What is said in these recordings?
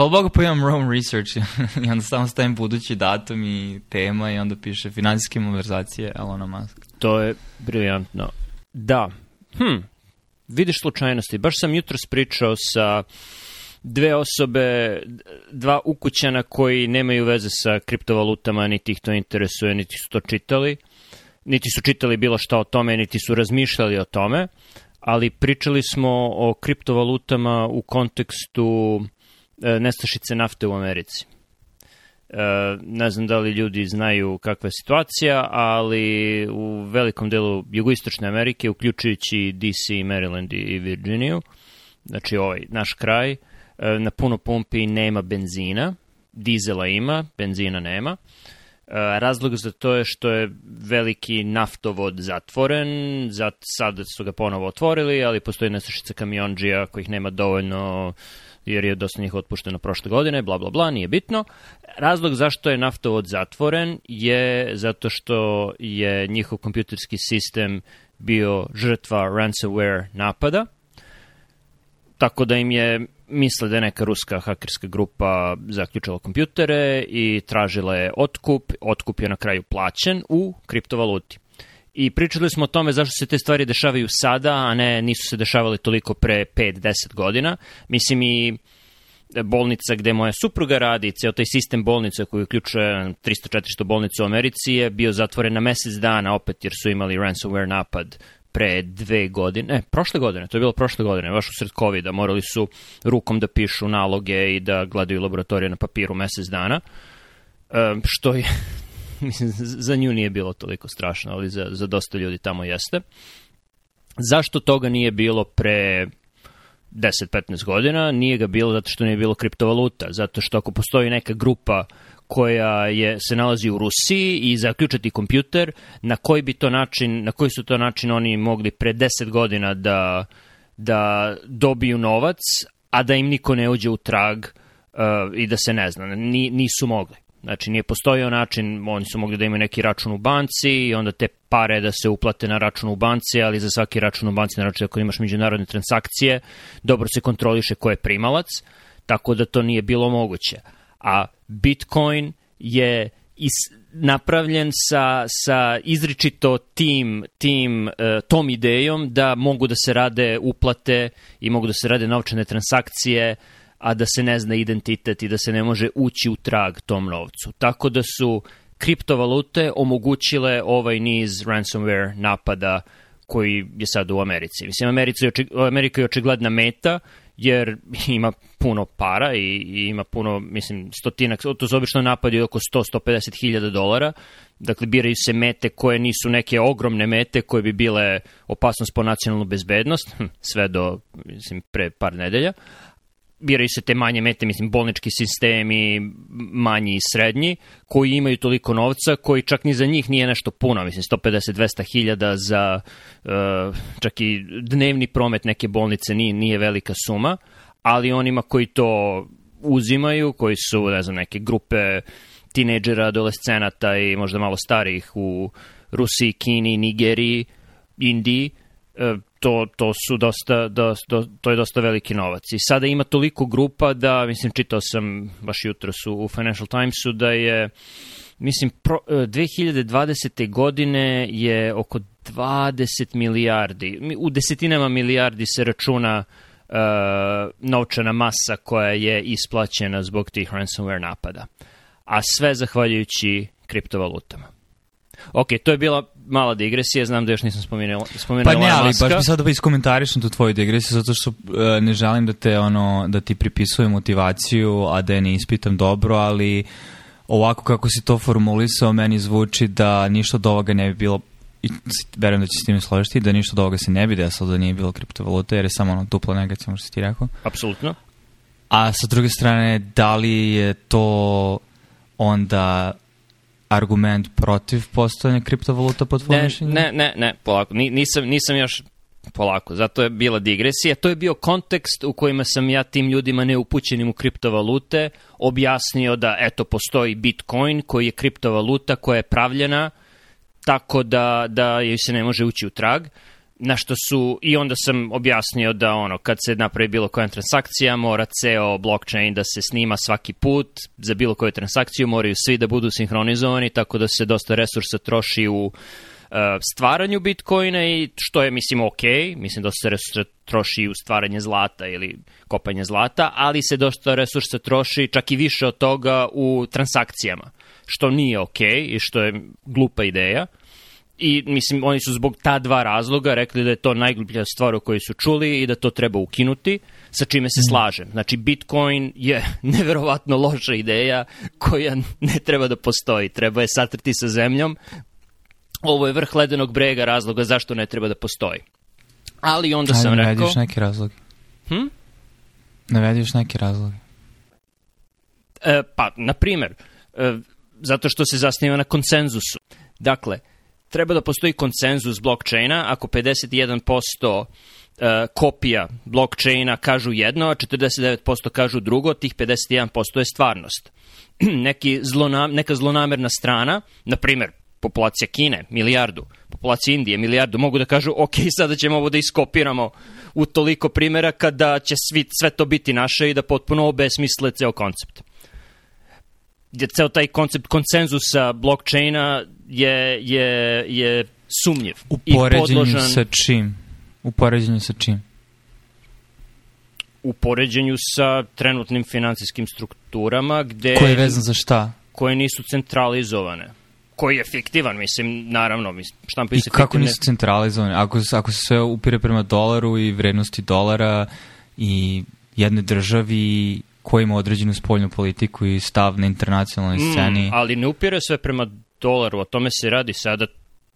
Hvala pa Bogu pa imam Rome Research i onda samo stavim budući datum i tema i onda piše financijske malverzacije Elona Musk. To je briljantno. Da. Hm. Vidiš slučajnosti. Baš sam jutros pričao sa dve osobe, dva ukućana koji nemaju veze sa kriptovalutama, niti ih to interesuje, niti su to čitali, niti su čitali bilo šta o tome, niti su razmišljali o tome, ali pričali smo o kriptovalutama u kontekstu E, nestašice nafte u Americi. E, ne znam da li ljudi znaju kakva je situacija, ali u velikom delu jugoistočne Amerike, uključujući DC, Maryland i Virginiju, znači ovaj naš kraj, e, na puno pumpi nema benzina, dizela ima, benzina nema. Razlog za to je što je veliki naftovod zatvoren, sad su ga ponovo otvorili, ali postoji nestašica kamionđija kojih nema dovoljno uh, jer je dosta njih otpušteno prošle godine, bla, bla, bla, nije bitno. Razlog zašto je naftovod zatvoren je zato što je njihov kompjuterski sistem bio žrtva ransomware napada, tako da im je misle da je neka ruska hakerska grupa zaključala kompjutere i tražila je otkup, otkup je na kraju plaćen u kriptovaluti. I pričali smo o tome zašto se te stvari dešavaju sada, a ne nisu se dešavale toliko pre 5-10 godina. Mislim i e, bolnica gde moja supruga radi, ceo taj sistem bolnica koji uključuje 300-400 bolnica u Americi je bio zatvoren na mesec dana opet jer su imali ransomware napad pre dve godine, ne, prošle godine, to je bilo prošle godine, baš u sred covid morali su rukom da pišu naloge i da gledaju laboratorije na papiru mesec dana, e, što je za nju nije bilo toliko strašno, ali za, za dosta ljudi tamo jeste. Zašto toga nije bilo pre 10-15 godina? Nije ga bilo zato što nije bilo kriptovaluta, zato što ako postoji neka grupa koja je se nalazi u Rusiji i zaključati kompjuter na koji bi to način na koji su to način oni mogli pre 10 godina da da dobiju novac a da im niko ne uđe u trag uh, i da se ne zna Ni, nisu mogli Znači, nije postojao način, oni su mogli da imaju neki račun u banci i onda te pare da se uplate na račun u banci, ali za svaki račun u banci, naravno ako imaš međunarodne transakcije, dobro se kontroliše ko je primalac, tako da to nije bilo moguće. A Bitcoin je is, napravljen sa, sa izričito tim, tim, e, tom idejom da mogu da se rade uplate i mogu da se rade novčane transakcije, a da se ne zna identitet i da se ne može ući u trag tom novcu. Tako da su kriptovalute omogućile ovaj niz ransomware napada koji je sad u Americi. Mislim, America je, oči, Amerika je očigledna meta, jer ima puno para i, i ima puno, mislim, stotinak, to su obično napadi oko 100-150 hiljada dolara, dakle biraju se mete koje nisu neke ogromne mete koje bi bile opasnost po nacionalnu bezbednost, sve do, mislim, pre par nedelja, uh, biraju se te manje mete, mislim, bolnički sistemi, manji i srednji, koji imaju toliko novca, koji čak ni za njih nije nešto puno, mislim, 150-200 hiljada za uh, čak i dnevni promet neke bolnice nije, nije velika suma, ali onima koji to uzimaju, koji su, ne znam, neke grupe tineđera, adolescenata i možda malo starih u Rusiji, Kini, Nigeriji, Indiji, E, to, to, su dosta, da, do, to je dosta veliki novac. I sada ima toliko grupa da, mislim, čitao sam baš jutro su u Financial Timesu da je, mislim, pro, 2020. E, godine je oko 20 milijardi, u desetinama milijardi se računa uh, novčana masa koja je isplaćena zbog tih ransomware napada. A sve zahvaljujući kriptovalutama. Ok, to je bila mala digresija, znam da još nisam spomenuo spomenuo Pa ne, ali maska. baš bi sad da pa iskomentarišem tu tvoju digresiju, zato što e, ne želim da te, ono, da ti pripisujem motivaciju, a da je ne ispitam dobro, ali ovako kako si to formulisao, meni zvuči da ništa od ovoga ne bi bilo i verujem da će s tim složiti da ništa od ovoga se ne bi desilo da nije bilo kriptovalute jer je samo ono dupla negacija možda si ti rekao. Apsolutno. A sa druge strane, da li je to onda argument protiv postojanja kriptovaluta po tvojom mišljenju? Ne, ne, ne, polako. Ni, nisam, nisam još polako. Zato je bila digresija. To je bio kontekst u kojima sam ja tim ljudima neupućenim u kriptovalute objasnio da, eto, postoji Bitcoin koji je kriptovaluta koja je pravljena tako da, da joj se ne može ući u trag. Uh, na što su, i onda sam objasnio da ono, kad se napravi bilo koja transakcija, mora ceo blockchain da se snima svaki put, za bilo koju transakciju moraju svi da budu sinhronizovani, tako da se dosta resursa troši u eh, stvaranju Bitcoina i što je, mislim, ok, mislim da se resursa troši u stvaranje zlata ili kopanje zlata, ali se dosta resursa troši čak i više od toga u transakcijama, što nije ok i što je glupa ideja i mislim oni su zbog ta dva razloga rekli da je to najgluplja stvar o kojoj su čuli i da to treba ukinuti, sa čime se mhm. slažem. Znači Bitcoin je neverovatno loša ideja koja ne treba da postoji, treba je satrti sa zemljom. Ovo je vrh ledenog brega razloga zašto ne treba da postoji. Ali onda Ajde, sam rekao... Navediš neki razlog. Hm? Navediš neki razlog. E, pa, na primer, e, zato što se zasniva na konsenzusu. Dakle, treba da postoji konsenzus blockchaina, ako 51% e, kopija blockchaina kažu jedno, a 49% kažu drugo, tih 51% je stvarnost. Neki zlonam, neka zlonamerna strana, na primer, populacija Kine, milijardu, populacija Indije, milijardu, mogu da kažu, ok, sada ćemo ovo da iskopiramo u toliko primjera kada će svi, sve to biti naše i da potpuno obesmisle ceo koncept gdje ceo taj koncept konsenzusa blockchaina je, je, je sumnjiv. U poređenju i sa čim? U poređenju sa čim? U poređenju sa trenutnim financijskim strukturama gde... Koje je vezan za šta? Koje nisu centralizovane koji je fiktivan, mislim, naravno, mislim, štampi I kako fiktivne... nisu centralizovane? Ako, ako se sve upire prema dolaru i vrednosti dolara i jedne državi ko ima određenu spoljnu politiku i stav na internacionalnoj mm, sceni. Mm, ali ne upire sve prema dolaru, o tome se radi sada.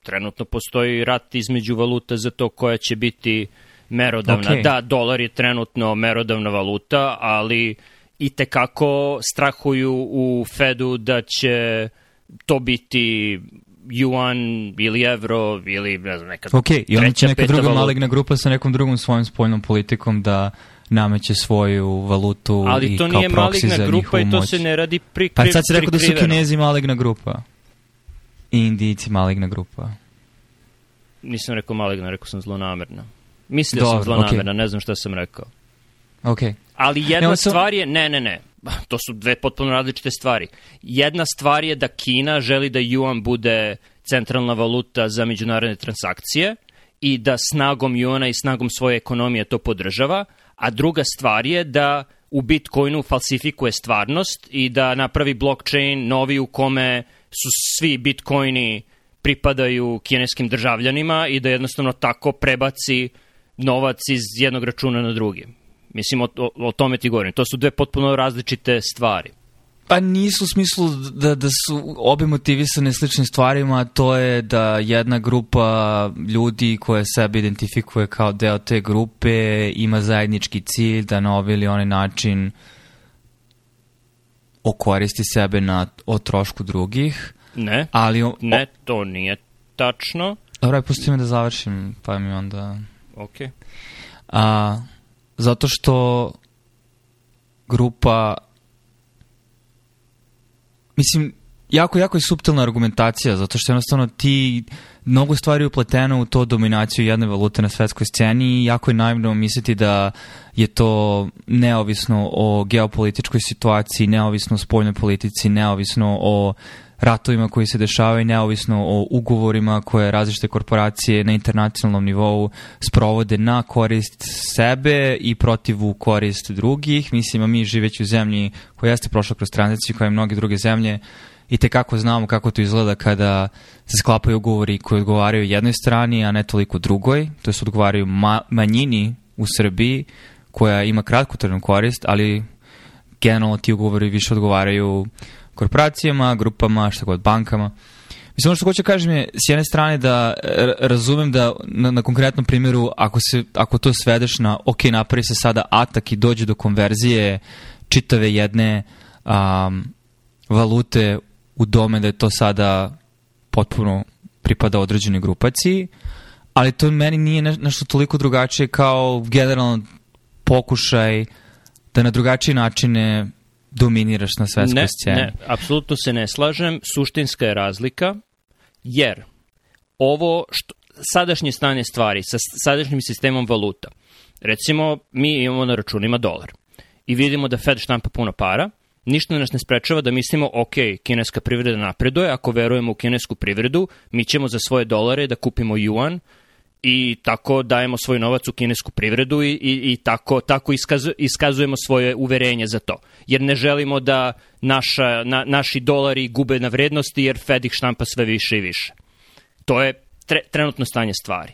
Trenutno postoji rat između valuta za to koja će biti merodavna. Okay. Da, dolar je trenutno merodavna valuta, ali i te kako strahuju u Fedu da će to biti juan ili evro ili ne znam, neka Ok, i onda će neka druga valuta. maligna grupa sa nekom drugom svojom spoljnom politikom da nameće svoju valutu Ali i kao proksi za grupa i to se ne radi prikriveno. Pa sad se rekao da su kinezi maligna grupa. I indijci maligna grupa. Nisam rekao maligna, rekao sam zlonamerna. Mislio Dobre, sam zlonamerna, okay. ne znam šta sam rekao. Okay. Ali jedna ne, stvar je, ne, ne, ne, to su dve potpuno različite stvari. Jedna stvar je da Kina želi da yuan bude centralna valuta za međunarodne transakcije i da snagom juana i snagom svoje ekonomije to podržava, a druga stvar je da u Bitcoinu falsifikuje stvarnost i da napravi blockchain novi u kome su svi Bitcoini pripadaju kineskim državljanima i da jednostavno tako prebaci novac iz jednog računa na drugi. Mislim, o, o, o tome ti govorim. To su dve potpuno različite stvari. Pa nisu u smislu da, da su obe motivisane sličnim stvarima, to je da jedna grupa ljudi koja sebe identifikuje kao deo te grupe ima zajednički cilj da na ovaj ili onaj način okoristi sebe na, o trošku drugih. Ne, ali o, ne, to nije tačno. Dobro, pusti me da završim, pa mi onda... Ok. A, zato što grupa mislim, jako, jako je subtilna argumentacija, zato što jednostavno ti mnogo stvari upleteno u to dominaciju jedne valute na svetskoj sceni i jako je naivno misliti da je to neovisno o geopolitičkoj situaciji, neovisno o spoljnoj politici, neovisno o ratovima koji se dešavaju, neovisno o ugovorima koje različite korporacije na internacionalnom nivou sprovode na korist sebe i protiv u korist drugih. Mislim, a mi živeći u zemlji koja jeste prošla kroz tranziciju, koja je mnoge druge zemlje, i te kako znamo kako to izgleda kada se sklapaju ugovori koji odgovaraju jednoj strani, a ne toliko drugoj, to je odgovaraju ma manjini u Srbiji koja ima kratkotrenu korist, ali generalno ti ugovori više odgovaraju korporacijama, grupama, šta god, bankama. Mislim, ono što hoću da kažem je, s jedne strane da razumem da na, na konkretnom primjeru, ako, se, ako to svedeš na, ok, napravi se sada atak i dođe do konverzije čitave jedne um, valute u dome da je to sada potpuno pripada određenoj grupaciji, ali to meni nije nešto toliko drugačije kao generalno pokušaj da na drugačiji načine dominiraš na svetskoj ne, sceni. Ne, apsolutno se ne slažem. Suštinska je razlika, jer ovo što, sadašnje stanje stvari sa sadašnjim sistemom valuta, recimo mi imamo na računima dolar i vidimo da Fed štampa puno para – ništa nas ne sprečava da mislimo, ok, kineska privreda napreduje, ako verujemo u kinesku privredu, mi ćemo za svoje dolare da kupimo juan i tako dajemo svoj novac u kinesku privredu i, i, i tako, tako iskazu, iskazujemo svoje uverenje za to. Jer ne želimo da naša, na, naši dolari gube na vrednosti jer Fed ih štampa sve više i više. To je tre, trenutno stanje stvari.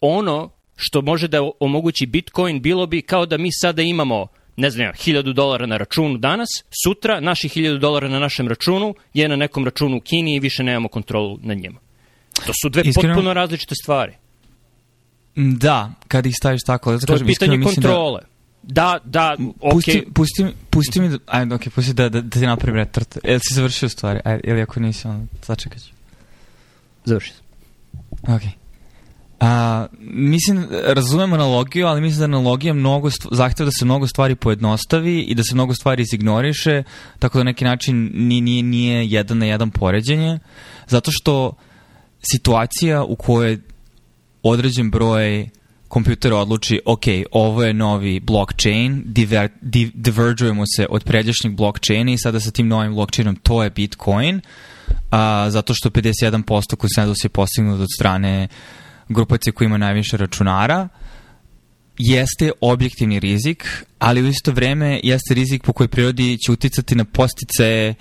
Ono što može da omogući Bitcoin bilo bi kao da mi sada imamo ne znam 1000 dolara na računu danas, sutra naši 1000 dolara na našem računu je na nekom računu u Kini i više nemamo kontrolu nad njima. To su dve iskreno, potpuno različite stvari. Mm, da, kad ih staviš tako. Da to kažem, je pitanje kontrole. Da, da, da ok. Pusti, pusti, pusti mi, da- ajde, ok, pusti da, da, da ti napravim retard. Jel si završio stvari? Ajde, ili ako nisi, onda začekat ću. Završio sam. Okej. Okay. A, mislim, razumem analogiju, ali mislim da analogija mnogo zahteva da se mnogo stvari pojednostavi i da se mnogo stvari izignoriše, tako da neki način nije, nije, nije jedan na jedan poređenje, zato što situacija u kojoj određen broj kompjuter odluči, ok, ovo je novi blockchain, diver, di, diverđujemo se od pređašnjeg blockchaina i sada sa tim novim blockchainom to je Bitcoin, a, zato što 51% konsenzus je postignut od strane grupacije koja ima najviše računara, jeste objektivni rizik, ali u isto vreme jeste rizik po kojoj prirodi će uticati na postice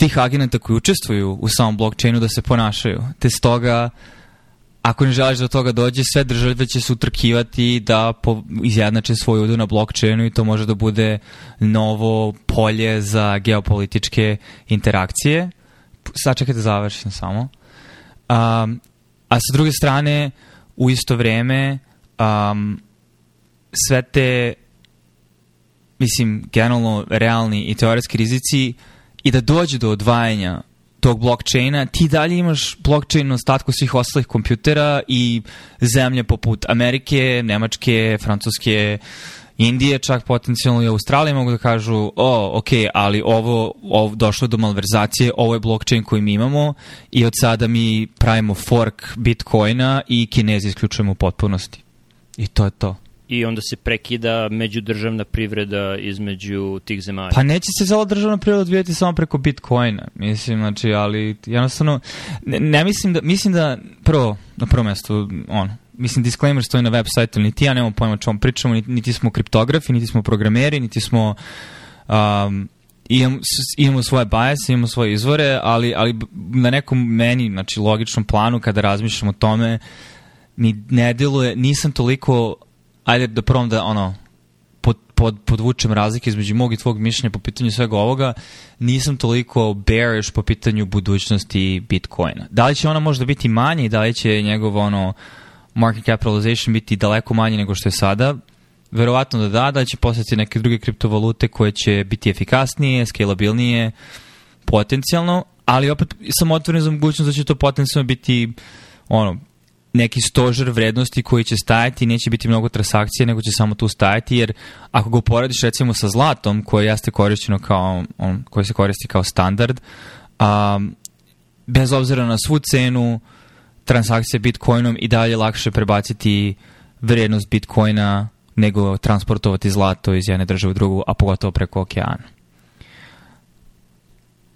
svih agenata koji učestvuju u samom blockchainu da se ponašaju. Te stoga, ako ne želiš da do toga dođe, sve države će se utrkivati da po, izjednače svoju udu na blockchainu i to može da bude novo polje za geopolitičke interakcije. Sačekajte, završim samo. Um, a sa druge strane u isto vreme um, sve te mislim generalno realni i teorijski rizici i da dođe do odvajanja tog blockchaina, ti dalje imaš blockchain na ostatku svih ostalih kompjutera i zemlje poput Amerike, Nemačke, Francuske, uh, Indije, čak potencijalno i Australije mogu da kažu, o, ok, ali ovo, ovo došlo do malverzacije, ovo je blockchain koji mi imamo i od sada mi pravimo fork Bitcoina i Kinezi isključujemo u potpunosti. I to je to i onda se prekida međudržavna privreda između tih zemalja. Pa neće se cela državna privreda odvijati samo preko Bitcoina, mislim, znači, ali jednostavno, ne, ne mislim da, mislim da, prvo, na prvo mesto, ono, mislim, disclaimer stoji na web sajtu, niti ja nemam pojma čemu pričamo, niti, niti smo kriptografi, niti smo programeri, niti smo... Um, imamo, imamo svoje bias, imamo svoje izvore, ali, ali na nekom meni, znači logičnom planu kada razmišljam o tome, mi ne deluje, nisam toliko, ajde da provam da ono, pod, pod, podvučem razlike između mog i tvog mišljenja po pitanju svega ovoga, nisam toliko bearish po pitanju budućnosti Bitcoina. Da li će ona možda biti manja i da li će njegov ono, uh, market capitalization biti daleko manje nego što je sada, verovatno da da, da će postati neke druge kriptovalute koje će biti efikasnije, skalabilnije, potencijalno, ali opet sam otvoren za mogućnost da će to potencijalno biti ono, neki stožer vrednosti koji će stajati, neće biti mnogo transakcija, nego će samo tu stajati, jer ako ga uporediš recimo sa zlatom, koje jeste korišćeno kao, on, koje se koristi kao standard, um, bez obzira na svu cenu, transakcije Bitcoinom i dalje lakše prebaciti vrijednost Bitcoina nego transportovati zlato iz jedne države u drugu, a pogotovo preko okeana.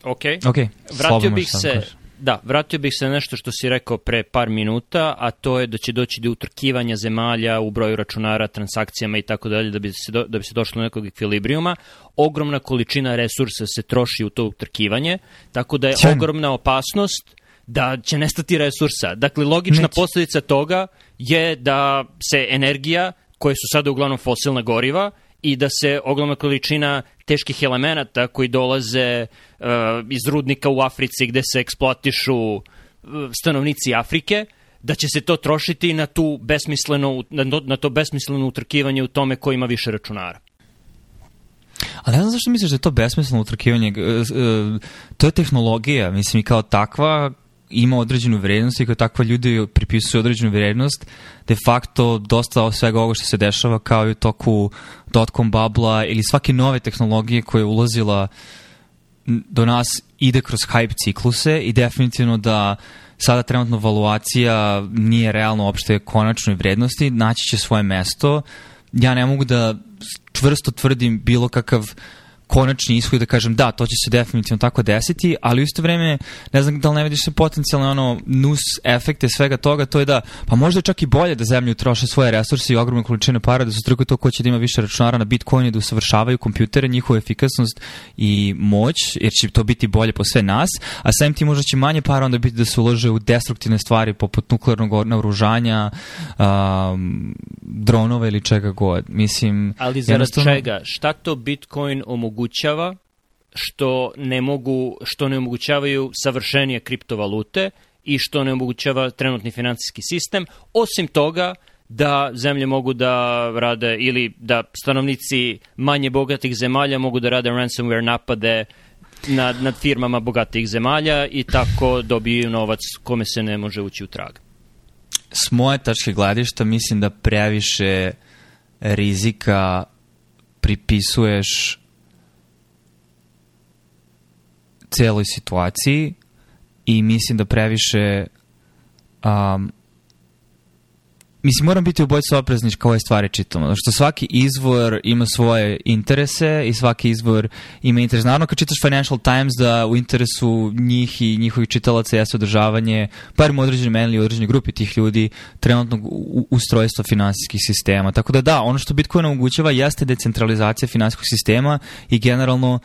Ok. okay. Vratio bih se... Da, da, vratio bih se na nešto što si rekao pre par minuta, a to je da će doći do utrkivanja zemalja u broju računara, transakcijama i tako dalje da bi se do, da bi se došlo do nekog ekvilibrijuma. Ogromna količina resursa se troši u to utrkivanje, tako da je ogromna opasnost da će nestati resursa. Dakle, logična Neće. posledica toga je da se energija, koje su sada uglavnom fosilna goriva, i da se ogromna količina teških elemenata koji dolaze uh, iz rudnika u Africi gde se eksploatišu e, stanovnici Afrike, da će se to trošiti na, tu besmisleno, na to besmisleno utrkivanje u tome ko ima više računara. A ne znam zašto misliš da je to besmisleno utrkivanje. E, to je tehnologija, mislim, i kao takva ima određenu vrednost i kao takva ljudi pripisuju određenu vrednost, de facto dosta svega ovoga što se dešava kao i u toku dotcom babla ili svake nove tehnologije koja je ulazila do nas ide kroz hype cikluse i definitivno da sada trenutno valuacija nije realno uopšte konačnoj vrednosti, naći će svoje mesto. Ja ne mogu da čvrsto tvrdim bilo kakav uh, konačni ishod da kažem da, to će se definitivno tako desiti, ali u isto vreme ne znam da li ne vidiš se potencijalne ono nus efekte svega toga, to je da pa možda čak i bolje da zemlju troše svoje resurse i ogromne količine para, da su trkuje to ko će da ima više računara na Bitcoinu i da usavršavaju kompjutere, njihovu efikasnost i moć, jer će to biti bolje po sve nas, a samim tim možda će manje para onda biti da se ulože u destruktivne stvari poput nuklearnog naoružanja, um, dronova ili čega god. Mislim, ali zarad jednostavno... čega? Šta to Bitcoin omogućuje omogućava što ne mogu, što ne omogućavaju savršenije kriptovalute i što ne omogućava trenutni financijski sistem. Osim toga, da zemlje mogu da rade ili da stanovnici manje bogatih zemalja mogu da rade ransomware napade nad, nad firmama bogatih zemalja i tako dobiju novac kome se ne može ući u trag. S moje tačke gledišta mislim da previše rizika pripisuješ celoj situaciji i mislim da previše um, mislim, moram biti obojica opreznič kao ove stvari čitam Zato što svaki izvor ima svoje interese i svaki izvor ima interes. Naravno, kad čitaš Financial Times, da u interesu njih i njihovih čitalaca jeste održavanje, barem određene meni ili određene grupi tih ljudi, trenutnog ustrojstva finansijskih sistema. Tako da da, ono što Bitcoin omogućava jeste decentralizacija finansijskog sistema i generalno,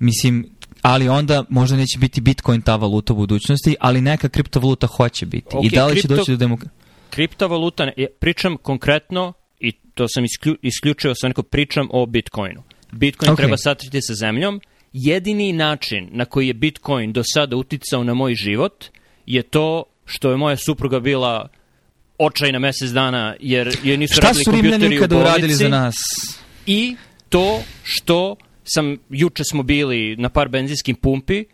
mislim, ali onda možda neće biti Bitcoin ta valuta u budućnosti, ali neka kriptovaluta hoće biti. Okay, I da li kripto... će doći do demokracije? Kriptovaluta, ne, pričam konkretno i to sam isklju, isključio, sam neko pričam o Bitcoinu. Bitcoin okay. treba satriti sa zemljom. Jedini način na koji je Bitcoin do sada uticao na moj život je to što je moja supruga bila očajna mesec dana jer, jer nisu Šta radili kompjuteri u bolnici. Šta su kada uradili za nas? I to što sam, juče smo bili na par benzinskim pumpi, e,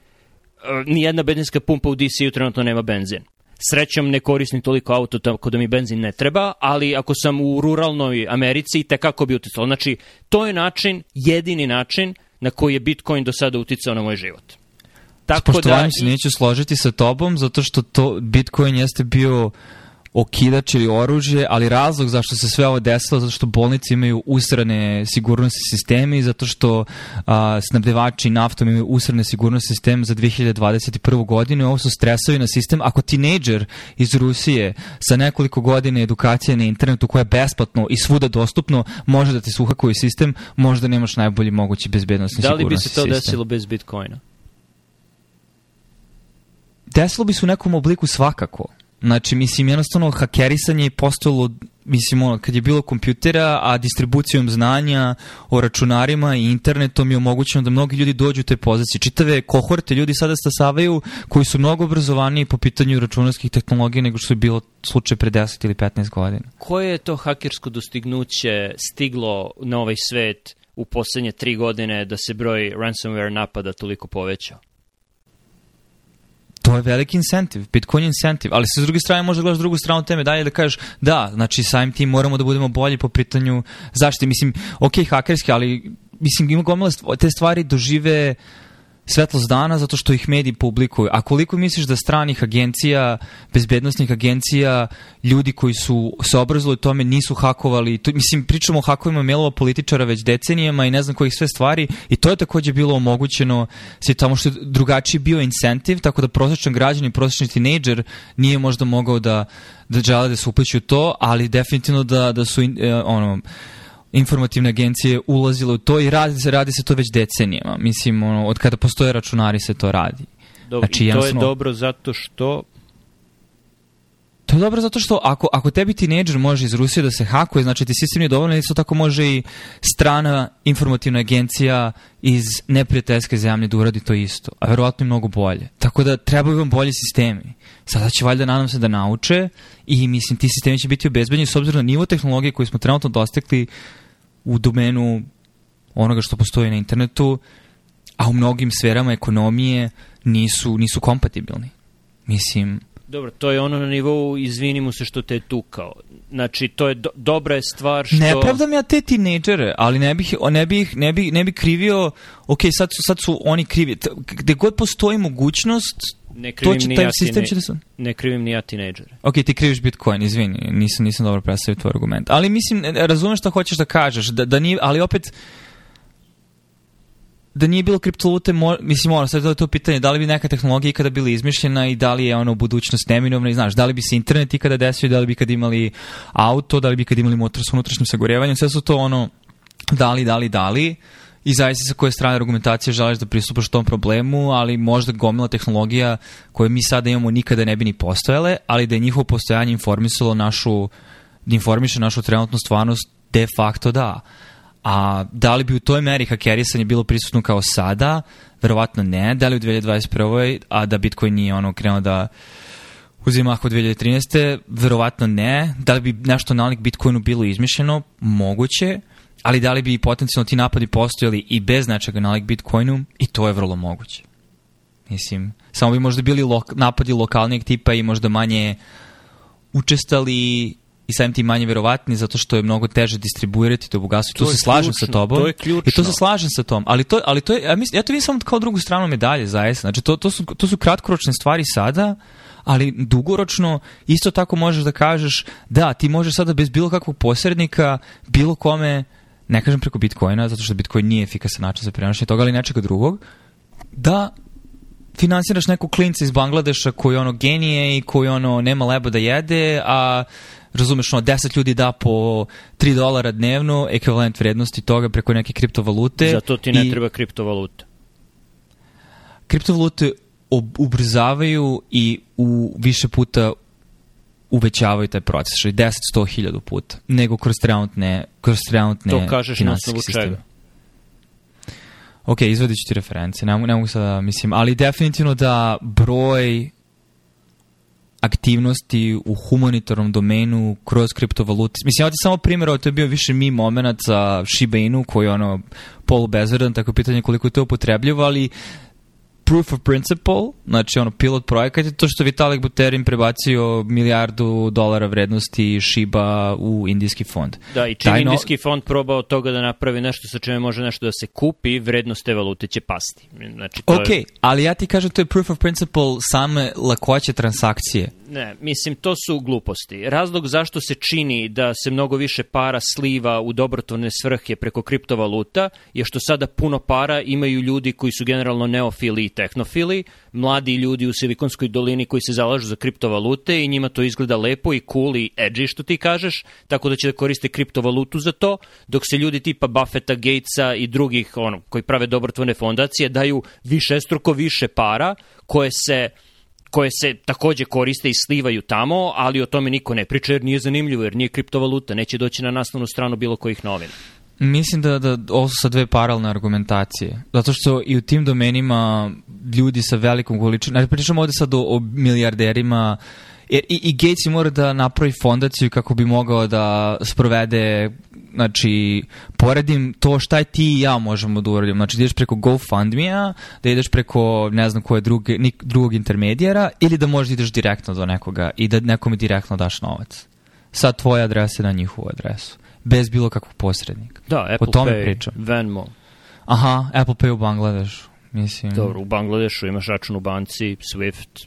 nijedna benzinska pumpa u DC-u trenutno nema benzin. Srećom ne koristim toliko auto tako da mi benzin ne treba, ali ako sam u ruralnoj Americi, kako bi uticalo. Znači, to je način, jedini način na koji je Bitcoin do sada uticao na moj život. Tako S poštovanjem da, se neću složiti sa tobom, zato što to Bitcoin jeste bio okidač ili oružje, ali razlog zašto se sve ovo desilo, zato što bolnice imaju usrane sigurnosti sistemi, zato što a, snabdevači naftom imaju usrane sigurnosti sistem za 2021. godinu i ovo su stresovi na sistem. Ako tinejdžer iz Rusije sa nekoliko godine edukacije na internetu koja je besplatno i svuda dostupno, može da ti suhakuje sistem, možda nemaš najbolji mogući bezbednostni sigurnosti sistem. Da li bi se to sistem. desilo bez Bitcoina? Desilo bi se u nekom obliku svakako Znači, mislim, jednostavno, hakerisanje je postalo, mislim, ono, kad je bilo kompjutera, a distribucijom znanja o računarima i internetom je omogućeno da mnogi ljudi dođu u te pozicije. Čitave kohorte ljudi sada stasavaju koji su mnogo obrazovaniji po pitanju računarskih tehnologija nego što je bilo slučaj pre 10 ili 15 godina. Koje je to hakersko dostignuće stiglo na ovaj svet u poslednje tri godine da se broj ransomware napada toliko povećao? To ovaj je veliki incentiv, Bitcoin incentiv, ali sa druge strane može gledaš drugu stranu teme dalje da kažeš da, znači samim tim moramo da budemo bolji po pitanju zaštite, mislim, ok, hakerski, ali mislim, ima gomila te stvari dožive uh, svetlost dana zato što ih mediji publikuju. A koliko misliš da stranih agencija, bezbednostnih agencija, ljudi koji su se obrazili tome nisu hakovali, to, mislim pričamo o hakovima mailova političara već decenijama i ne znam kojih sve stvari i to je takođe bilo omogućeno se tamo što je drugačiji bio incentiv, tako da prosečan građanin, prosečni tinejdžer nije možda mogao da da žele da se upliću to, ali definitivno da, da su in, e, ono, informativne agencije ulazile u to i radi se, radi se to već decenijama. Mislim, ono, od kada postoje računari se to radi. Dobro, znači, to je dobro zato što To je dobro zato što ako, ako tebi tineđer može iz Rusije da se hakuje, znači ti sistem nije dovoljno, isto tako može i strana informativna agencija iz neprijateljske zemlje da uradi to isto, a verovatno i mnogo bolje. Tako da trebaju vam bolji sistemi. Sada će valjda, nadam se, da nauče i mislim ti sistemi će biti obezbedjeni s obzirom na nivo tehnologije koju smo trenutno dostekli u domenu onoga što postoji na internetu, a u mnogim sferama ekonomije nisu, nisu kompatibilni. Mislim, Dobro, to je ono na nivou izvini se što te je tukao. Znači, to je do, dobra je stvar što... Ne pravdam ja te tinejdžere, ali ne bih, ne bih, ne bih, ne bih krivio, ok, sad su, sad su oni krivi. Gde god postoji mogućnost, ne krivim to će, taj sistem će da Ne krivim ni ja tinejdžere. Ok, ti kriviš Bitcoin, izvini, nisam, nisam dobro predstavio tvoj argument. Ali mislim, razumem šta hoćeš da kažeš, da, da nije, ali opet, da nije bilo kriptovalute, mo, mislim, ono, sad to je to pitanje, da li bi neka tehnologija ikada bila izmišljena i da li je ono budućnost neminovna i znaš, da li bi se internet ikada desio, da li bi kad imali auto, da li bi kad imali motor sa unutrašnjim sagorevanjem, sve su to ono, da li, da li, da li, da li i zavisi sa koje strane argumentacije želiš da pristupaš tom problemu, ali možda gomila tehnologija koje mi sada imamo nikada ne bi ni postojale, ali da je njihovo postojanje informisalo našu, da informiše našu trenutnu stvarnost, de facto da. A da li bi u toj meri hakerisanje bilo prisutno kao sada? Verovatno ne. Da li u 2021. a da Bitcoin nije ono krenuo da uzima ako 2013. Verovatno ne. Da li bi nešto nalik Bitcoinu bilo izmišljeno? Moguće. Uh, ali da li bi potencijalno ti napadi postojali i bez nečega nalik Bitcoinu i to je vrlo moguće. Mislim, samo bi možda bili lo napadi lokalnijeg tipa i možda manje učestali i samim tim manje verovatni zato što je mnogo teže distribuirati to bogatstvo. To tu se slažem ključno, sa tobom. To je ključno. I to se slažem sa tom. Ali to, ali to je, ja, mislim, ja to vidim samo kao drugu stranu medalje, zaista. Znači, to, to, su, to su kratkoročne stvari sada, ali dugoročno isto tako možeš da kažeš da, ti možeš sada bez bilo kakvog posrednika bilo kome ne kažem preko Bitcoina, zato što Bitcoin nije efikasan način za prenošenje toga, ali nečega drugog, da finansiraš neku klinca iz Bangladeša koji ono genije i koji ono nema leba da jede, a razumeš, ono, 10 ljudi da po 3 dolara dnevno, ekvivalent vrednosti toga preko neke kriptovalute. Zato ti ne i... treba kriptovaluta. Kriptovalute ubrzavaju i u više puta uvećavaju taj proces, što je 10, 100 hiljadu puta, nego kroz trenutne, kroz trenutne To kažeš na osnovu čega? Ok, izvadit ću ti reference, ne, ne mogu sada, da mislim, ali definitivno da broj aktivnosti u humanitarnom domenu kroz kriptovalute. Mislim, ja ti samo primjer, ovo to je bio više mi moment za Shiba Inu, koji je ono polubezvedan, tako je pitanje koliko je to upotrebljivo, ali proof of principle, znači ono pilot projekat je to što Vitalik Buterin prebacio milijardu dolara vrednosti Shiba u indijski fond. Da, i čim Taj indijski fond probao toga da napravi nešto sa čime može nešto da se kupi, vrednost te valute će pasti. Znači, to ok, je... ali ja ti kažem to je proof of principle same lakoće transakcije ne, mislim, to su gluposti. Razlog zašto se čini da se mnogo više para sliva u dobrotovne svrhe preko kriptovaluta je što sada puno para imaju ljudi koji su generalno neofili i tehnofili, mladi ljudi u Silikonskoj dolini koji se zalažu za kriptovalute i njima to izgleda lepo i cool i edgy što ti kažeš, tako da će da koriste kriptovalutu za to, dok se ljudi tipa Buffetta, Gatesa i drugih ono, koji prave dobrotvone fondacije daju više struko više para koje se koje se takođe koriste i slivaju tamo, ali o tome niko ne priča jer nije zanimljivo, jer nije kriptovaluta, neće doći na naslovnu stranu bilo kojih novina. Mislim da, da ovo su sad dve paralelne argumentacije. Zato što i u tim domenima ljudi sa velikom količinom, znači pričamo ovde sad o, o milijarderima, uh, jer i, i Gates mora da napravi fondaciju kako bi mogao da sprovede znači, poredim to šta ti i ja možemo da uradimo. Znači, da ideš preko GoFundMe-a, da ideš preko, ne znam, koje druge, nik, drugog intermedijera ili da možeš da ideš direktno do nekoga i da nekome direktno daš novac. Sa tvoje adrese na njihovu adresu. Bez bilo kakvog posrednika. Da, Apple o tome Pay, pričam. Venmo. Aha, Apple Pay u Bangladešu. Mislim. Dobro, u Bangladešu imaš račun u banci, Swift,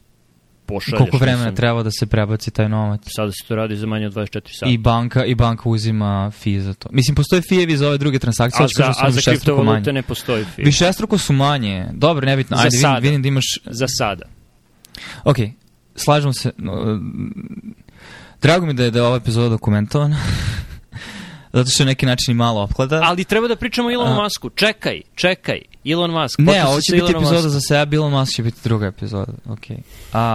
pošalješ. Koliko vremena mislim, treba da se prebaci taj novac? Sada se to radi za manje od 24 sata. I banka, i banka uzima fee za to. Mislim, postoje fee za ove druge transakcije, a za, a za kriptovalute ne postoji fee. Višestruko su manje. Dobro, nebitno. Za Ajde, sada. vidim, vidim da imaš... Za sada. Ok, slažem se. Drago mi da je, da je ova epizoda dokumentovana. zato što je neki način malo opklada. Ali treba da pričamo o Elon A. Musku. Čekaj, čekaj. Elon Musk. Ne, ovo će biti epizoda za sebe, Elon Musk će biti druga epizoda. Okay.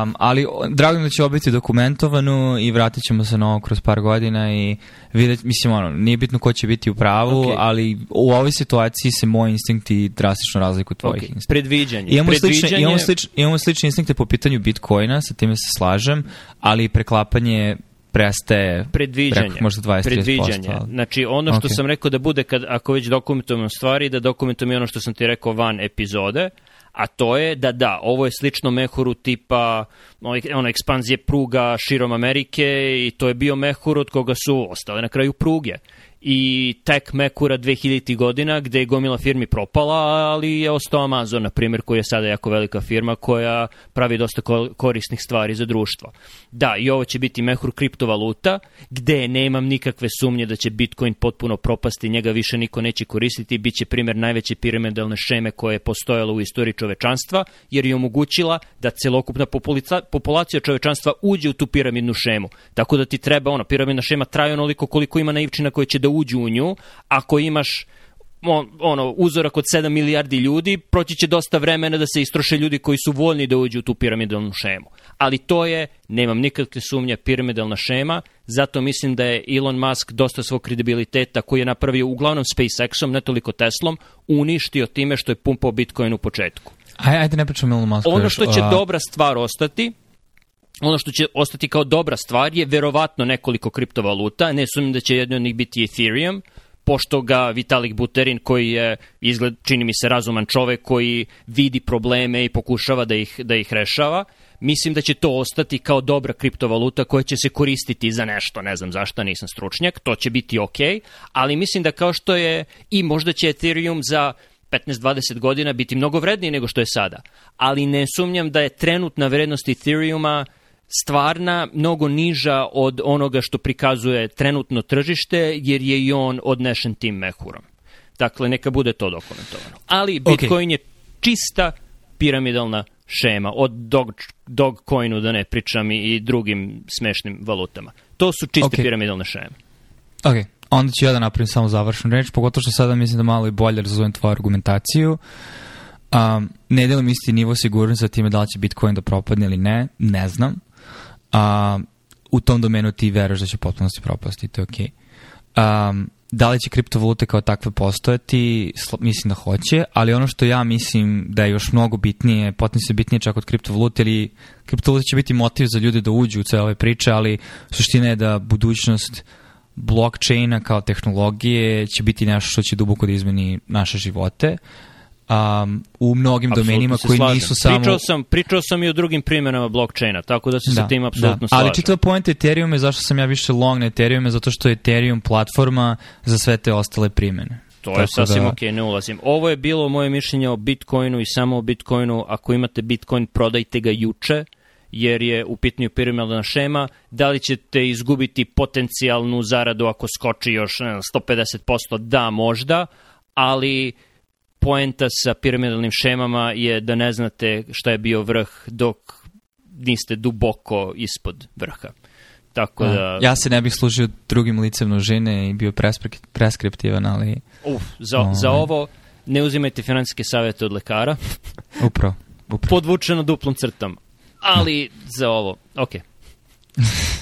Um, ali drago mi da će ovo biti dokumentovanu i vratit ćemo se na ovo kroz par godina i vidjet, mislim ono, nije bitno ko će biti u pravu, okay. ali u ovoj situaciji se moji instinkti drastično razlikuju od tvojih okay. instinkta. Predviđanje. Imamo, Predviđanje... Slične, imamo, slič, imamo slične instinkte po pitanju Bitcoina, sa time se slažem, ali preklapanje prestaje predviđanje, preko, možda 20 predviđanje. Ali... Znači ono što okay. sam rekao da bude kad, ako već dokumentujem stvari, da dokumentujem i ono što sam ti rekao van epizode, a to je da da, ovo je slično mehuru tipa ona ekspanzije pruga širom Amerike i to je bio mehur od koga su ostale na kraju pruge i tech Mekura 2000 godina gde je gomila firmi propala, ali je ostao Amazon, na primjer, koji je sada jako velika firma koja pravi dosta korisnih stvari za društvo. Da, i ovo će biti Mehur kriptovaluta, gde nemam nikakve sumnje da će Bitcoin potpuno propasti, njega više niko neće koristiti, bit će primjer najveće piramidalne šeme koje je postojala u istoriji čovečanstva, jer je omogućila da celokupna populacija čovečanstva uđe u tu piramidnu šemu. Tako da ti treba, ono, piramidna šema traje onoliko koliko ima naivčina koja će da uđu u nju, ako imaš on, ono, uzorak od 7 milijardi ljudi, proći će dosta vremena da se istroše ljudi koji su voljni da uđu u tu piramidalnu šemu. Ali to je, nemam nikakve sumnje, piramidalna šema, zato mislim da je Elon Musk dosta svog kredibiliteta koji je napravio uglavnom SpaceXom, ne toliko Teslom, uništio time što je pumpao Bitcoin u početku. Aj, ajde ne pričamo Elon Musk. Ono što će dobra stvar ostati ono što će ostati kao dobra stvar je verovatno nekoliko kriptovaluta, ne sumnjam da će jedno od njih biti Ethereum, pošto ga Vitalik Buterin, koji je, izgled, čini mi se, razuman čovek koji vidi probleme i pokušava da ih, da ih rešava, mislim da će to ostati kao dobra kriptovaluta koja će se koristiti za nešto, ne znam zašto, nisam stručnjak, to će biti ok, ali mislim da kao što je i možda će Ethereum za 15-20 godina biti mnogo vredniji nego što je sada, ali ne sumnjam da je trenutna vrednost Ethereuma uh, stvarna, mnogo niža od onoga što prikazuje trenutno tržište, jer je i on odnešen tim mehurom. Dakle, neka bude to dokumentovano. Ali Bitcoin okay. je čista piramidalna šema, od dog, Dogcoinu da ne pričam i, drugim smešnim valutama. To su čiste okay. piramidalne šeme. Ok, onda ću ja da napravim samo završnu reč, pogotovo što sada mislim da malo i bolje razumem tvoju argumentaciju. Um, ne delim isti nivo sigurnosti za time da li će Bitcoin da propadne ili ne, ne znam a, u tom domenu ti veruješ da će potpuno se propasti, to je okej. Okay. Um, da li će kriptovalute kao takve postojati, mislim da hoće, ali ono što ja mislim da je još mnogo bitnije, potencijalno bitnije čak od kriptovalute, ili kriptovalute će biti motiv za ljude da uđu u cele ove priče, ali suština je da budućnost blockchaina kao tehnologije će biti nešto što će duboko da izmeni naše živote. Uh, um, u mnogim apsolutno domenima koji slažem. nisu samo... Pričao sam, pričao sam i o drugim primjenama blockchaina, tako da se da, sa tim da. apsolutno da. slažem. Ali čitava point Ethereum je zašto sam ja više long na Ethereum je zato što je Ethereum platforma za sve te ostale primjene. To je sasvim da... ok, ne ulazim. Ovo je bilo moje mišljenje o Bitcoinu i samo o Bitcoinu. Ako imate Bitcoin, prodajte ga juče jer je u pitanju piramidalna šema, da li ćete izgubiti potencijalnu zaradu ako skoči još ne, 150%? Da, možda, ali poenta sa piramidalnim šemama je da ne znate šta je bio vrh dok niste duboko ispod vrha. Tako da... da- ja se ne bih služio drugim licem nožine i bio preskriptivan, ali... Uf, za, no, ovaj. za ovo ne uzimajte financijske savete od lekara. Upravo. upravo. Podvučeno duplom crtom. Ali za ovo, okej. Okay.